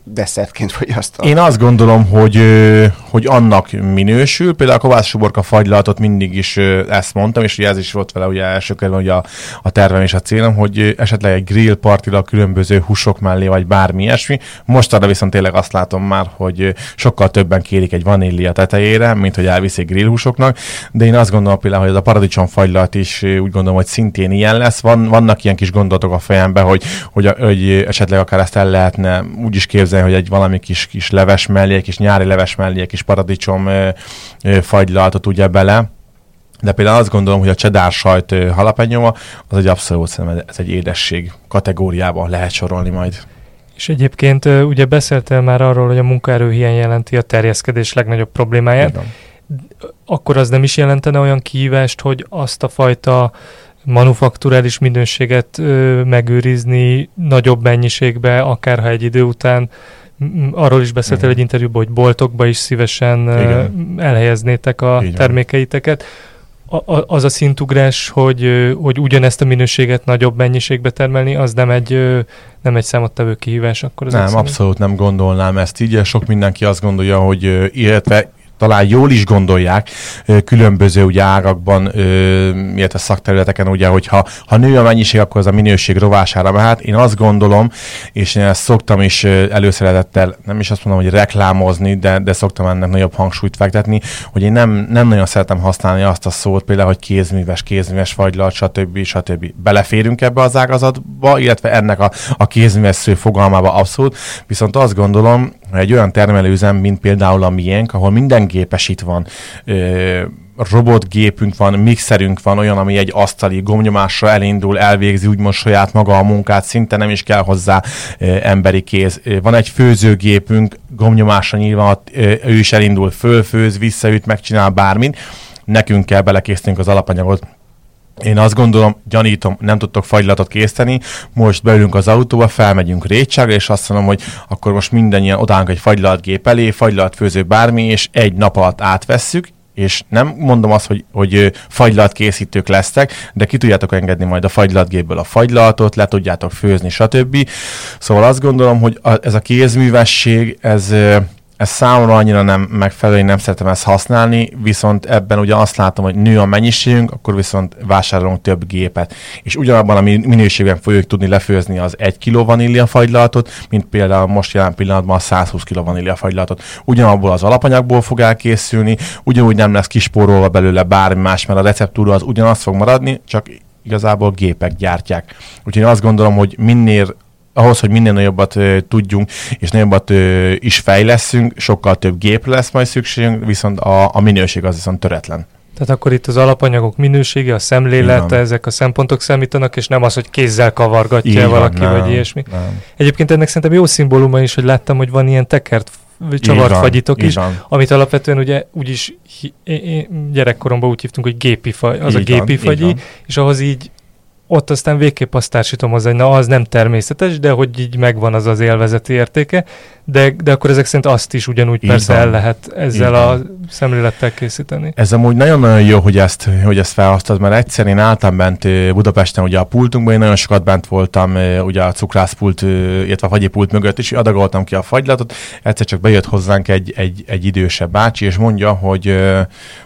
desszertként fogyasztom. Én azt gondolom, hogy, hogy annak minősül. Például a Kovács Suborka fagylaltot mindig is ezt mondtam, és ugye ez is volt vele ugye első körben ugye a, a tervem és a célom, hogy esetleg egy grill partira különböző húsok mellé, vagy bármi ilyesmi. Most arra viszont tényleg azt látom már, hogy sokkal többen kérik egy vanília tetejére, mint hogy elviszik grillhúsoknak, de én azt gondolom például, hogy ez a paradicsom fagylalt is úgy gondolom, hogy szintén ilyen lesz. Van, vannak ilyen kis gondolatok a fejemben, hogy, hogy, hogy esetleg akár ezt el lehetne úgy is képzelni, hogy egy valami kis, kis leves mellé, kis nyári leves mellé, egy kis paradicsom ö, ö, fagylaltot ugye bele. De például azt gondolom, hogy a csedár sajt halapenyoma, az egy abszolút szerintem ez egy édesség kategóriában lehet sorolni majd. És egyébként ugye beszéltél már arról, hogy a munkaerőhiány jelenti a terjeszkedés legnagyobb problémáját. Igen. Akkor az nem is jelentene olyan kihívást, hogy azt a fajta manufakturális minőséget ö, megőrizni nagyobb mennyiségbe, akár ha egy idő után arról is beszéltél egy interjúban, hogy boltokba is szívesen Igen. elhelyeznétek a Igen. termékeiteket. A, a, az a szintugrás, hogy, hogy ugyanezt a minőséget nagyobb mennyiségbe termelni, az nem egy, nem egy számottevő kihívás akkor az Nem, abszolút nem gondolnám ezt így. Sok mindenki azt gondolja, hogy illetve talán jól is gondolják különböző ugye árakban, illetve szakterületeken, ugye, hogy ha, ha nő a mennyiség, akkor az a minőség rovására mehet. Én azt gondolom, és én ezt szoktam is előszeretettel, nem is azt mondom, hogy reklámozni, de, de szoktam ennek nagyobb hangsúlyt fektetni, hogy én nem, nem nagyon szeretem használni azt a szót, például, hogy kézműves, kézműves fagylalt, stb. stb. Beleférünk ebbe az ágazatba, illetve ennek a, a kézműves sző fogalmába abszolút, viszont azt gondolom, egy olyan termelőzem, mint például a miénk, ahol minden gépes van, ö, robotgépünk van, mixerünk van, olyan, ami egy asztali gomnyomásra elindul, elvégzi úgymond saját maga a munkát, szinte nem is kell hozzá ö, emberi kéz. Van egy főzőgépünk, gomnyomásra nyilván ö, ő is elindul, fölfőz, visszaüt, megcsinál bármit. Nekünk kell belekészíteni az alapanyagot, én azt gondolom, gyanítom, nem tudtok fagylatot készíteni, most beülünk az autóba, felmegyünk Récságra, és azt mondom, hogy akkor most mindannyian odánk egy fagylaltgép elé, fagylaltfőző bármi, és egy nap alatt átvesszük, és nem mondom azt, hogy, hogy fagylalt készítők lesztek, de ki tudjátok engedni majd a fagylatgépből a fagylaltot, le tudjátok főzni, stb. Szóval azt gondolom, hogy a, ez a kézművesség, ez ez számomra annyira nem megfelelő, én nem szeretem ezt használni, viszont ebben ugye azt látom, hogy nő a mennyiségünk, akkor viszont vásárolunk több gépet. És ugyanabban a minőségben fogjuk tudni lefőzni az 1 kg vanília fagylaltot, mint például most jelen pillanatban a 120 kg vanília fagylaltot. Ugyanabból az alapanyagból fog elkészülni, ugyanúgy nem lesz kispórolva belőle bármi más, mert a receptúra az ugyanaz fog maradni, csak igazából gépek gyártják. Úgyhogy én azt gondolom, hogy minél ahhoz, hogy minél nagyobbat ö, tudjunk, és nagyobbat ö, is fejleszünk, sokkal több gép lesz majd szükségünk, viszont a, a minőség az viszont töretlen. Tehát akkor itt az alapanyagok minősége, a szemlélete, ezek a szempontok számítanak, és nem az, hogy kézzel kavargatja Igen, valaki, nem, vagy ilyesmi. Nem. Egyébként ennek szerintem jó szimbóluma is, hogy láttam, hogy van ilyen tekert csavart fagyitok is, van. amit alapvetően ugye úgyis gyerekkoromban úgy hívtunk, hogy gépi faj, az így a gépi van, fagyi, és ahhoz így ott aztán végképp azt társítom hozzá, hogy na az nem természetes, de hogy így megvan az az élvezeti értéke, de, de akkor ezek szerint azt is ugyanúgy így persze van. el lehet ezzel a szemlélettel készíteni. Ez amúgy nagyon-nagyon jó, hogy ezt, hogy ezt felhoztad, mert egyszer én álltam bent Budapesten ugye a pultunkban, én nagyon sokat bent voltam ugye a cukrászpult, illetve a fagyipult mögött, és adagoltam ki a fagylatot, egyszer csak bejött hozzánk egy, egy, egy idősebb bácsi, és mondja, hogy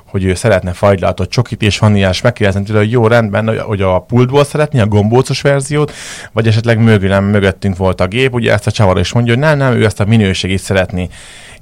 hogy ő szeretne fagylaltot, csokit és vaníliás, megkérdezem tőle, hogy jó, rendben, hogy a pultból szeretné a gombócos verziót, vagy esetleg mögülem, mögöttünk volt a gép, ugye ezt a csavar is mondja, hogy nem, nem, ő ezt a minőségét szeretné.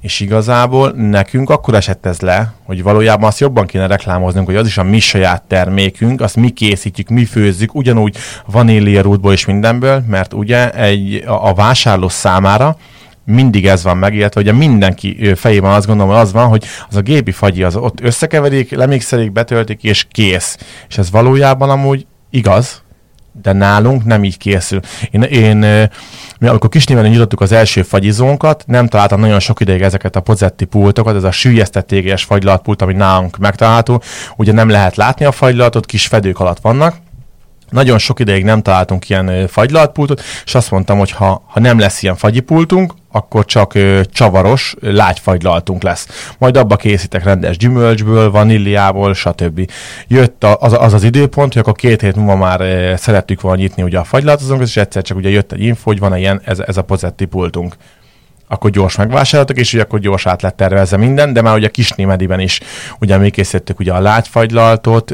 És igazából nekünk akkor esett ez le, hogy valójában azt jobban kéne reklámoznunk, hogy az is a mi saját termékünk, azt mi készítjük, mi főzzük, ugyanúgy vanília rútból és mindenből, mert ugye egy, a, a vásárló számára mindig ez van meg, illetve ugye mindenki fejében azt gondolom, hogy az van, hogy az a gépi fagyi az ott összekeverik, lemixelik, betöltik, és kész. És ez valójában amúgy igaz, de nálunk nem így készül. Én, én mi amikor kisnéven nyitottuk az első fagyizónkat, nem találtam nagyon sok ideig ezeket a pozetti pultokat, ez a sűjesztett tégelyes fagylatpult, ami nálunk megtalálható. Ugye nem lehet látni a fagylatot, kis fedők alatt vannak, nagyon sok ideig nem találtunk ilyen fagylaltpultot, és azt mondtam, hogy ha, ha nem lesz ilyen fagyipultunk, akkor csak ö, csavaros, lágyfagylaltunk lesz. Majd abba készítek rendes gyümölcsből, vaníliából, stb. Jött a, az, az az időpont, hogy akkor két hét múlva már ö, szerettük volna nyitni ugye a fagylaltozónk, és egyszer csak ugye jött egy info, hogy van ilyen, ez, ez a pozetti pultunk akkor gyors megvásároltak, és ugye akkor gyors át lett tervezve minden, de már ugye Kisnémediben is ugye mi készítettük ugye a lágyfagylaltot,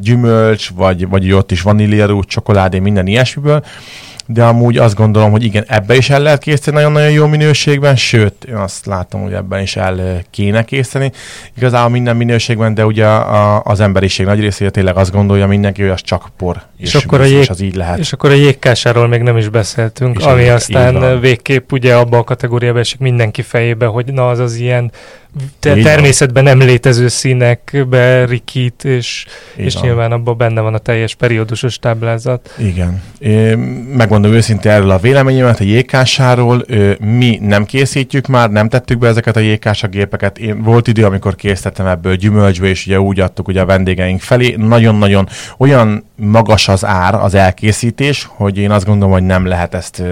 gyümölcs, vagy, vagy ott is vaníliarú, csokoládé, minden ilyesmiből, de amúgy azt gondolom, hogy igen, ebbe is el lehet készíteni nagyon-nagyon jó minőségben, sőt, én azt látom, hogy ebben is el kéne készíteni. Igazából minden minőségben, de ugye a, az emberiség nagy részére tényleg azt gondolja mindenki, hogy az csak por. És, és akkor a jég, és az így lehet. És akkor a jégkásáról még nem is beszéltünk, és ami aztán végképp ugye abba a kategóriába esik mindenki fejébe, hogy na az az ilyen te- természetben nem létező színekbe rikít, és, és nyilván abban benne van a teljes periódusos táblázat. Igen. É, megmondom őszintén erről a véleményemet a jégkásáról. Mi nem készítjük már, nem tettük be ezeket a jégkása gépeket. Én volt idő, amikor készítettem ebből gyümölcsbe, és ugye úgy adtuk ugye a vendégeink felé. Nagyon-nagyon olyan magas az ár, az elkészítés, hogy én azt gondolom, hogy nem lehet ezt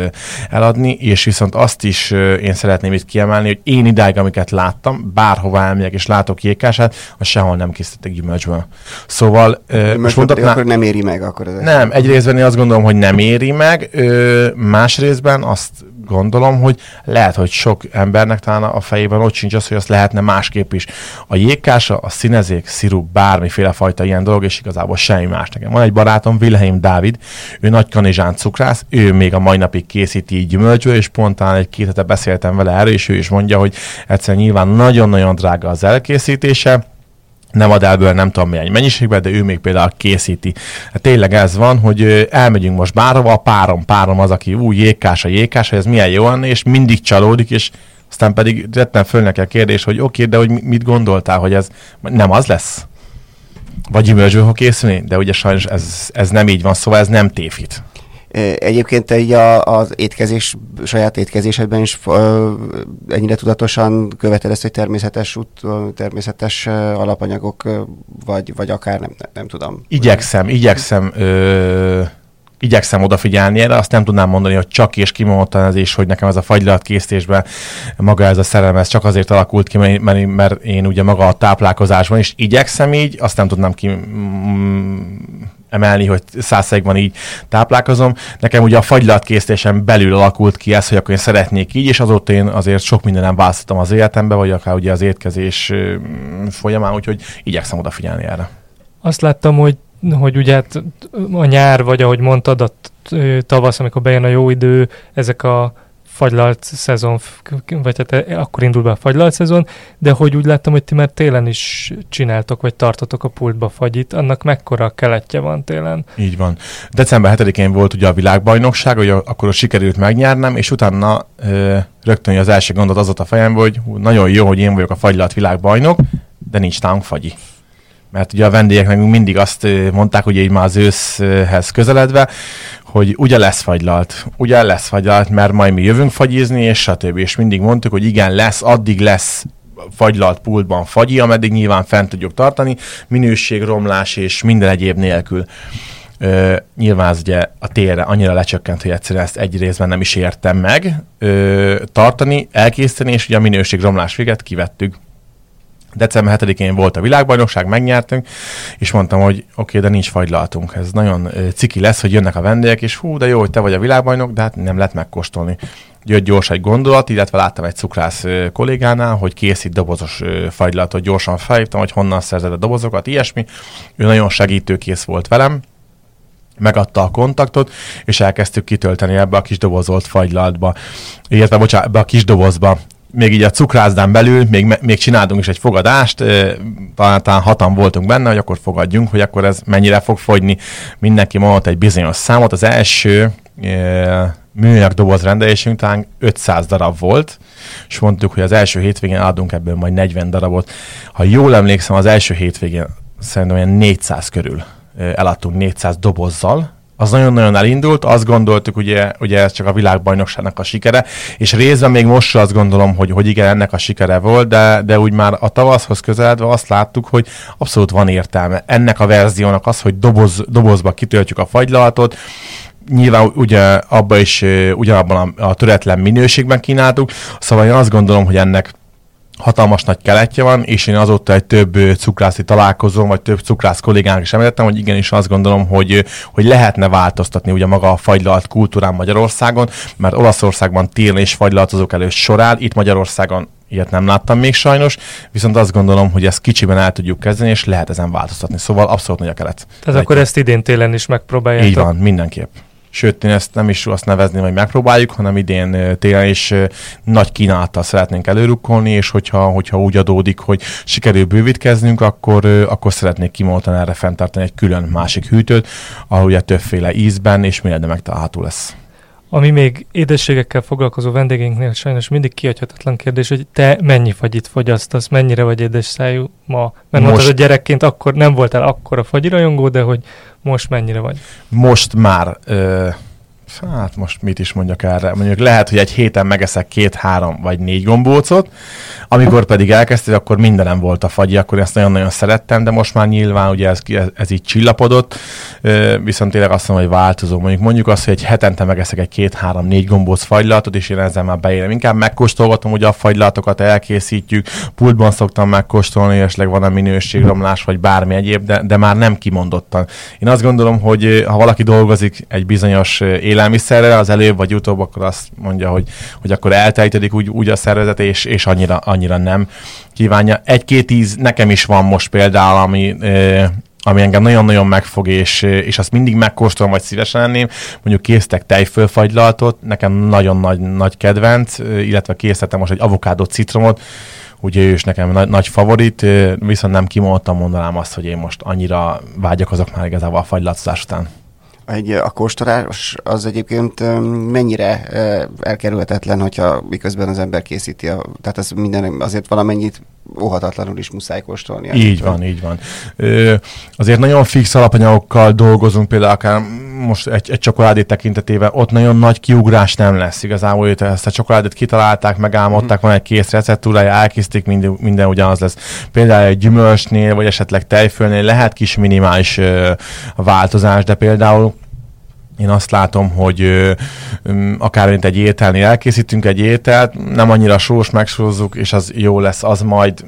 eladni, és viszont azt is én szeretném itt kiemelni, hogy én idáig, amiket láttam, bárhova elmegyek és látok jékását, az sehol nem készítettek gyümölcsből. Szóval... most mondhatná, akkor nem éri meg akkor ez Nem, egy részben én azt gondolom, hogy nem éri meg, más részben azt gondolom, hogy lehet, hogy sok embernek talán a fejében ott sincs az, hogy azt lehetne másképp is. A jégkása, a színezék, szirup, bármiféle fajta ilyen dolog, és igazából semmi más nekem. Van egy barátom, Wilhelm Dávid, ő nagy kanizsán cukrász, ő még a mai napig készíti gyümölcsből, és pontán egy két hete beszéltem vele erről, és ő is mondja, hogy egyszerűen nyilván nagyon-nagyon drága az elkészítése, nem ad elből nem tudom milyen mennyiségben, de ő még például készíti. Hát tényleg ez van, hogy elmegyünk most bárhova, a párom, párom az, aki új jégkás a jégkás, hogy ez milyen jó és mindig csalódik, és aztán pedig retten föl neki a kérdés, hogy oké, okay, de hogy mit gondoltál, hogy ez nem az lesz? Vagy gyümölcsből fog készülni? De ugye sajnos ez, ez nem így van, szóval ez nem tévhit. Egyébként te így a, az étkezés, saját étkezésedben is ö, ennyire tudatosan követed ezt, hogy természetes út, természetes alapanyagok, vagy, vagy akár nem, nem, nem tudom. Igyekszem, igyekszem ö, igyekszem odafigyelni erre, azt nem tudnám mondani, hogy csak és kimondottan ez is, hogy nekem ez a fagylat készítésben maga ez a szerelem, ez csak azért alakult ki, mert, mert én ugye maga a táplálkozásban is igyekszem így, azt nem tudnám ki mm, emelni, hogy százszerigban így táplálkozom. Nekem ugye a fagylatkészítésen belül alakult ki ez, hogy akkor én szeretnék így, és azóta én azért sok mindenem választottam az életembe, vagy akár ugye az étkezés folyamán, úgyhogy igyekszem odafigyelni erre. Azt láttam, hogy hogy ugye hát a nyár, vagy ahogy mondtad, a tavasz, amikor bejön a jó idő, ezek a fagylalt szezon, vagy hát akkor indul be a fagylalt szezon, de hogy úgy láttam, hogy ti már télen is csináltok, vagy tartotok a pultba fagyit, annak mekkora keletje van télen? Így van. December 7-én volt ugye a világbajnokság, hogy akkor sikerült megnyernem, és utána ö, rögtön az első gondot az ott a fejemben, hogy nagyon jó, hogy én vagyok a fagylalt világbajnok, de nincs nálunk fagyi mert ugye a vendégek nekünk mindig azt mondták, hogy így már az őszhez közeledve, hogy ugye lesz fagylalt, ugye lesz fagylalt, mert majd mi jövünk fagyizni, és stb. És mindig mondtuk, hogy igen, lesz, addig lesz fagylalt pultban fagyi, ameddig nyilván fent tudjuk tartani, minőségromlás és minden egyéb nélkül. Ö, nyilván az ugye a térre annyira lecsökkent, hogy egyszerűen ezt egy részben nem is értem meg ö, tartani, elkészíteni, és ugye a minőségromlás véget kivettük december 7-én volt a világbajnokság, megnyertünk, és mondtam, hogy oké, okay, de nincs fagylaltunk. Ez nagyon ciki lesz, hogy jönnek a vendégek, és hú, de jó, hogy te vagy a világbajnok, de hát nem lehet megkóstolni. Jött gyors egy gondolat, illetve láttam egy cukrász kollégánál, hogy készít dobozos fagylatot, gyorsan felhívtam, hogy honnan szerzed a dobozokat, ilyesmi. Ő nagyon segítőkész volt velem, megadta a kontaktot, és elkezdtük kitölteni ebbe a kis dobozolt fagylaltba, illetve bocsánat, ebbe a kis dobozba még így a cukrászdán belül még, még csináltunk is egy fogadást, talán, talán hatan voltunk benne, hogy akkor fogadjunk, hogy akkor ez mennyire fog fogyni. Mindenki mondott egy bizonyos számot. Az első műanyag doboz rendelésünk talán 500 darab volt, és mondtuk, hogy az első hétvégén adunk ebből majd 40 darabot. Ha jól emlékszem, az első hétvégén szerintem olyan 400 körül eladtunk 400 dobozzal, az nagyon-nagyon elindult, azt gondoltuk, ugye, ugye ez csak a világbajnokságnak a sikere, és részben még most azt gondolom, hogy, hogy igen, ennek a sikere volt, de, de úgy már a tavaszhoz közeledve azt láttuk, hogy abszolút van értelme. Ennek a verziónak az, hogy doboz, dobozba kitöltjük a fagylaltot, nyilván ugye abba is ugyanabban a, a töretlen minőségben kínáltuk, szóval én azt gondolom, hogy ennek hatalmas nagy keletje van, és én azóta egy több cukrászi találkozom, vagy több cukrász kollégánk is említettem, hogy igenis azt gondolom, hogy, hogy lehetne változtatni ugye maga a fagylalt kultúrán Magyarországon, mert Olaszországban télen és fagylaltozók előtt sorál, itt Magyarországon ilyet nem láttam még sajnos, viszont azt gondolom, hogy ezt kicsiben el tudjuk kezdeni, és lehet ezen változtatni. Szóval abszolút nagy a kelet. Tehát akkor ezt idén télen is megpróbáljátok? Így van, mindenképp sőt, én ezt nem is azt nevezni, hogy megpróbáljuk, hanem idén télen is nagy kínálattal szeretnénk előrukkolni, és hogyha, hogyha úgy adódik, hogy sikerül bővítkeznünk, akkor, akkor szeretnék kimondani erre fenntartani egy külön másik hűtőt, ahol ugye többféle ízben és minden megtalálható lesz. Ami még édességekkel foglalkozó vendégeinknél sajnos mindig kiadhatatlan kérdés, hogy te mennyi fagyit fogyasztasz, mennyire vagy édes szájú ma? Mert most, mondtad, hogy gyerekként akkor nem voltál akkor a fagyirajongó, de hogy most mennyire vagy? Most már ö, Hát most mit is mondjak erre? Mondjuk lehet, hogy egy héten megeszek két, három vagy négy gombócot, amikor pedig elkezdtél, akkor mindenem volt a fagyi, akkor ezt nagyon-nagyon szerettem, de most már nyilván ugye ez, ez, így csillapodott, viszont tényleg azt mondom, hogy változó. Mondjuk mondjuk azt, hogy egy hetente megeszek egy két, három, négy gombóc fagylatot, és én ezzel már beérem. Inkább megkóstolgatom, ugye a fagylatokat elkészítjük, pultban szoktam megkóstolni, esetleg van a minőségromlás, vagy bármi egyéb, de, de már nem kimondottan. Én azt gondolom, hogy ha valaki dolgozik egy bizonyos élelmiszerrel, az előbb vagy utóbb, akkor azt mondja, hogy, hogy akkor eltejtedik úgy, úgy a szervezet, és, és annyira, annyira nem kívánja. Egy-két íz nekem is van most például, ami, ami engem nagyon-nagyon megfog, és, és azt mindig megkóstolom, vagy szívesen enném. Mondjuk késztek tejfölfagylaltot, nekem nagyon nagy, nagy kedvenc, illetve készítettem most egy avokádó citromot, ugye ő is nekem nagy, nagy favorit, viszont nem kimondtam mondanám azt, hogy én most annyira vágyakozok már igazából a fagylatszás után egy, a kóstolás az egyébként mennyire elkerülhetetlen, hogyha miközben az ember készíti, a, tehát ez minden azért valamennyit óhatatlanul is muszáj kóstolni. Így van, így van. Ö, azért nagyon fix alapanyagokkal dolgozunk, például akár most egy, egy csokoládé tekintetében, ott nagyon nagy kiugrás nem lesz. Igazából hogy ezt a csokoládét kitalálták, megálmodták, mm. van egy kész receptúrája, elkészítik, minden, minden ugyanaz lesz. Például egy gyümölcsnél, vagy esetleg tejfölnél lehet kis minimális ö, változás, de például én azt látom, hogy akár mint egy ételnél elkészítünk egy ételt, nem annyira sós, megsózzuk, és az jó lesz, az majd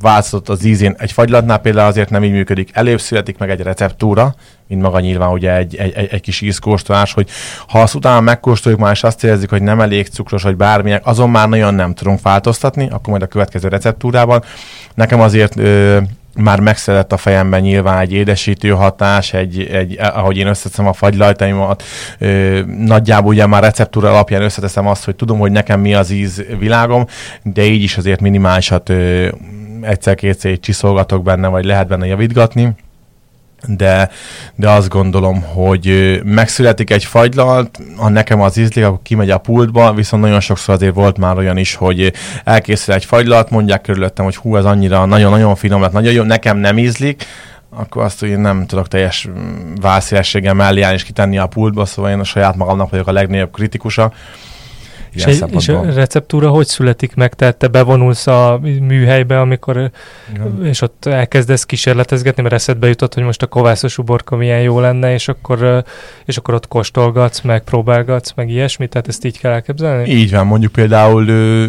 változott az ízén. Egy fagylatnál például azért nem így működik. Előbb születik meg egy receptúra, mint maga nyilván ugye egy, egy, egy, egy kis ízkóstolás, hogy ha azt utána megkóstoljuk már, és azt érezzük, hogy nem elég cukros, vagy bármilyen, azon már nagyon nem tudunk változtatni, akkor majd a következő receptúrában. Nekem azért ö, már megszedett a fejemben nyilván egy édesítő hatás, egy, egy ahogy én összeteszem a fagylajtaimat, ö, nagyjából ugye már receptúra alapján összeteszem azt, hogy tudom, hogy nekem mi az íz világom, de így is azért minimálisat egyszer-kétszer csiszolgatok benne, vagy lehet benne javítgatni de, de azt gondolom, hogy megszületik egy fagylalt, ha nekem az ízlik, akkor kimegy a pultba, viszont nagyon sokszor azért volt már olyan is, hogy elkészül egy fagylalt, mondják körülöttem, hogy hú, ez annyira nagyon-nagyon finom lett, nagyon jó, nekem nem ízlik, akkor azt, én nem tudok teljes válszélességgel mellé állni és kitenni a pultba, szóval én a saját magamnak vagyok a legnagyobb kritikusa. És, egy, és a receptúra hogy születik meg? Tehát te bevonulsz a műhelybe, amikor, Igen. és ott elkezdesz kísérletezgetni, mert eszedbe jutott, hogy most a kovászos uborka milyen jó lenne, és akkor, és akkor ott kóstolgatsz, meg próbálgatsz, meg ilyesmi, tehát ezt így kell elképzelni? Így van, mondjuk például,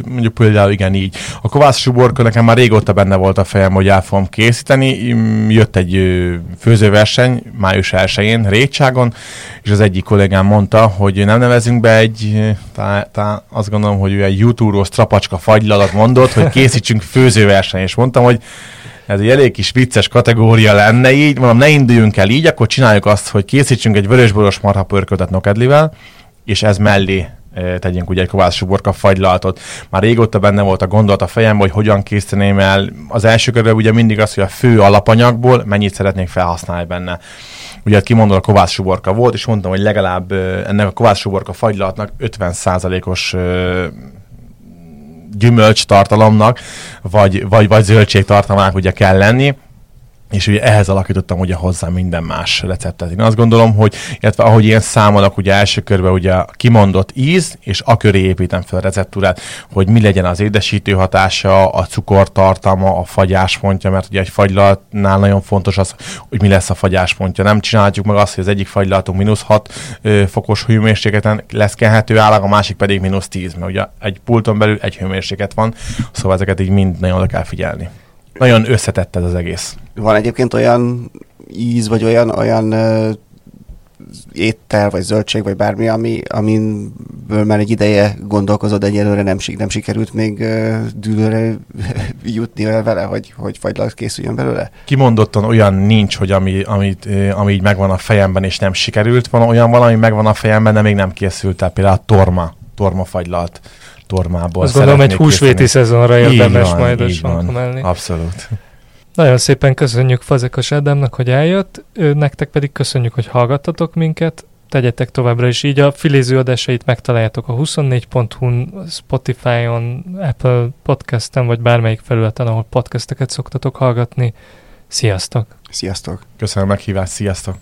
mondjuk például igen így. A kovászos uborka nekem már régóta benne volt a fejem, hogy el fogom készíteni. Jött egy főzőverseny május 1-én Récságon, és az egyik kollégám mondta, hogy nem nevezünk be egy, tá, tá, azt gondolom, hogy ő egy youtube trapacska fagylalat mondott, hogy készítsünk főzőverseny, és mondtam, hogy ez egy elég kis vicces kategória lenne így, mondom, ne induljunk el így, akkor csináljuk azt, hogy készítsünk egy vörösboros marha pörköltet nokedlivel, és ez mellé tegyünk ugye egy kovászos uborka fagylaltot. Már régóta benne volt a gondolat a fejemben, hogy hogyan készíteném el. Az első körben ugye mindig az, hogy a fő alapanyagból mennyit szeretnék felhasználni benne. Ugye hát kimondva a kovász suborka volt, és mondtam, hogy legalább ennek a kovász suborka fagylatnak 50%-os gyümölcs tartalomnak, vagy, vagy, vagy zöldség tartalmának ugye kell lenni, és ugye ehhez alakítottam ugye hozzá minden más receptet. Én azt gondolom, hogy illetve ahogy én számolok, ugye első körben ugye kimondott íz, és a köré építem fel a receptúrát, hogy mi legyen az édesítő hatása, a cukortartalma, a fagyáspontja, mert ugye egy fagylatnál nagyon fontos az, hogy mi lesz a fagyáspontja. Nem csinálhatjuk meg azt, hogy az egyik fagylatunk mínusz 6 fokos hőmérsékleten lesz kenhető állag, a másik pedig mínusz 10, mert ugye egy pulton belül egy hőmérséklet van, szóval ezeket így mind nagyon oda kell figyelni. Nagyon összetett ez az egész. Van egyébként olyan íz, vagy olyan, olyan uh, étel, vagy zöldség, vagy bármi, ami, aminből már egy ideje gondolkozod, egyelőre nem, nem sikerült még uh, dűlőre jutni vele, hogy, hogy fagylalt készüljön belőle? Kimondottan olyan nincs, hogy ami, amit, ami így megvan a fejemben, és nem sikerült. Van olyan valami megvan a fejemben, de még nem készült el. Például a torma, torma fagylalt tormából. Azt gondolom, egy húsvéti szezonra érdemes van, majd a Abszolút. Nagyon szépen köszönjük Fazekas Ádámnak, hogy eljött, nektek pedig köszönjük, hogy hallgattatok minket, tegyetek továbbra is így. A filéző adásait megtaláljátok a 24.hu-n, Spotify-on, Apple Podcast-en, vagy bármelyik felületen, ahol podcasteket szoktatok hallgatni. Sziasztok! Sziasztok! Köszönöm a meghívást, sziasztok!